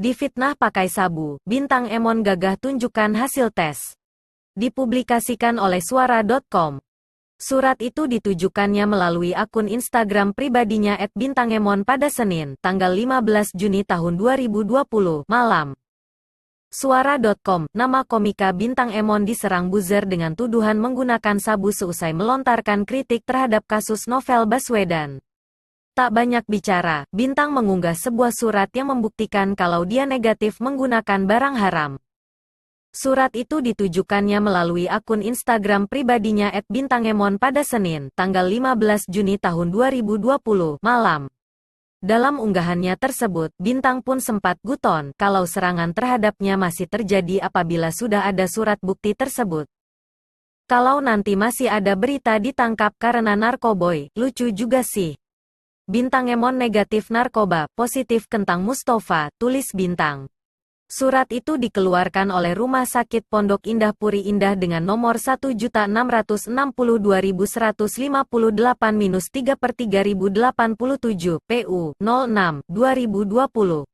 Difitnah pakai sabu, bintang Emon gagah tunjukkan hasil tes. Dipublikasikan oleh suara.com. Surat itu ditujukannya melalui akun Instagram pribadinya @bintangemon pada Senin, tanggal 15 Juni tahun 2020, malam. Suara.com, nama komika Bintang Emon diserang buzzer dengan tuduhan menggunakan sabu seusai melontarkan kritik terhadap kasus novel Baswedan. Tak banyak bicara, Bintang mengunggah sebuah surat yang membuktikan kalau dia negatif menggunakan barang haram. Surat itu ditujukannya melalui akun Instagram pribadinya @bintangemon pada Senin, tanggal 15 Juni tahun 2020, malam. Dalam unggahannya tersebut, Bintang pun sempat guton kalau serangan terhadapnya masih terjadi apabila sudah ada surat bukti tersebut. Kalau nanti masih ada berita ditangkap karena narkoboy, lucu juga sih. Bintang Emon negatif narkoba, positif kentang Mustafa, tulis Bintang. Surat itu dikeluarkan oleh Rumah Sakit Pondok Indah Puri Indah dengan nomor 1.662.158-3 per 3087 PU 06 2020.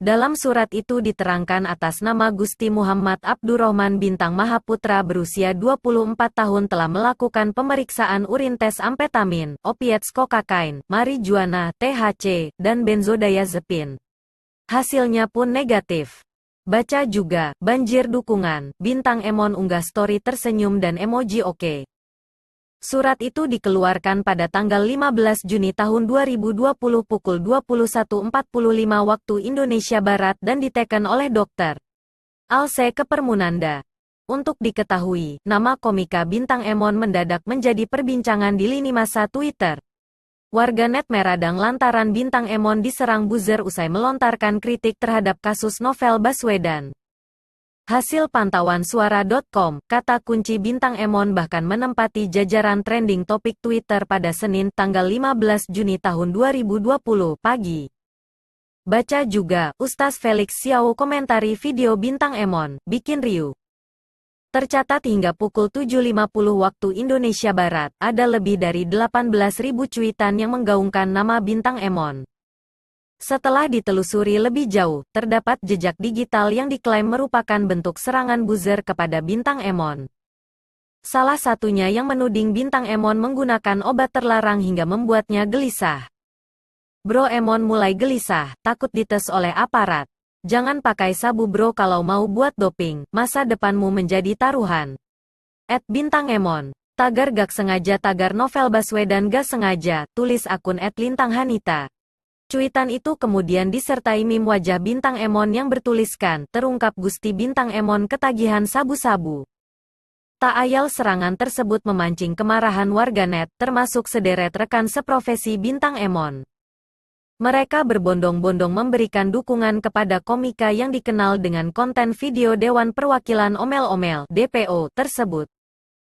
Dalam surat itu diterangkan atas nama Gusti Muhammad Abdurrahman Bintang Mahaputra berusia 24 tahun telah melakukan pemeriksaan urin tes amfetamin, opiat kokakain, marijuana, THC, dan benzodiazepin. Hasilnya pun negatif. Baca juga, banjir dukungan, Bintang Emon unggah story tersenyum dan emoji oke. Surat itu dikeluarkan pada tanggal 15 Juni tahun 2020 pukul 21.45 waktu Indonesia Barat dan diteken oleh Dr. Alse Kepermunanda. Untuk diketahui, nama komika Bintang Emon mendadak menjadi perbincangan di lini masa Twitter. Warganet meradang lantaran Bintang Emon diserang buzzer usai melontarkan kritik terhadap kasus novel Baswedan. Hasil pantauan suara.com, kata kunci Bintang Emon bahkan menempati jajaran trending topik Twitter pada Senin tanggal 15 Juni tahun 2020 pagi. Baca juga, Ustaz Felix Xiao komentari video Bintang Emon, bikin riuh. Tercatat hingga pukul 7.50 waktu Indonesia Barat, ada lebih dari 18.000 cuitan yang menggaungkan nama Bintang Emon. Setelah ditelusuri lebih jauh, terdapat jejak digital yang diklaim merupakan bentuk serangan buzzer kepada Bintang Emon. Salah satunya yang menuding Bintang Emon menggunakan obat terlarang hingga membuatnya gelisah. Bro Emon mulai gelisah, takut dites oleh aparat. Jangan pakai sabu bro kalau mau buat doping, masa depanmu menjadi taruhan. At Bintang Emon. Tagar gak sengaja tagar novel Baswedan gak sengaja, tulis akun at Lintang Hanita. Cuitan itu kemudian disertai meme wajah Bintang Emon yang bertuliskan, terungkap Gusti Bintang Emon ketagihan sabu-sabu. Tak ayal serangan tersebut memancing kemarahan warganet, termasuk sederet rekan seprofesi Bintang Emon. Mereka berbondong-bondong memberikan dukungan kepada komika yang dikenal dengan konten video Dewan Perwakilan Omel-Omel (DPO) tersebut.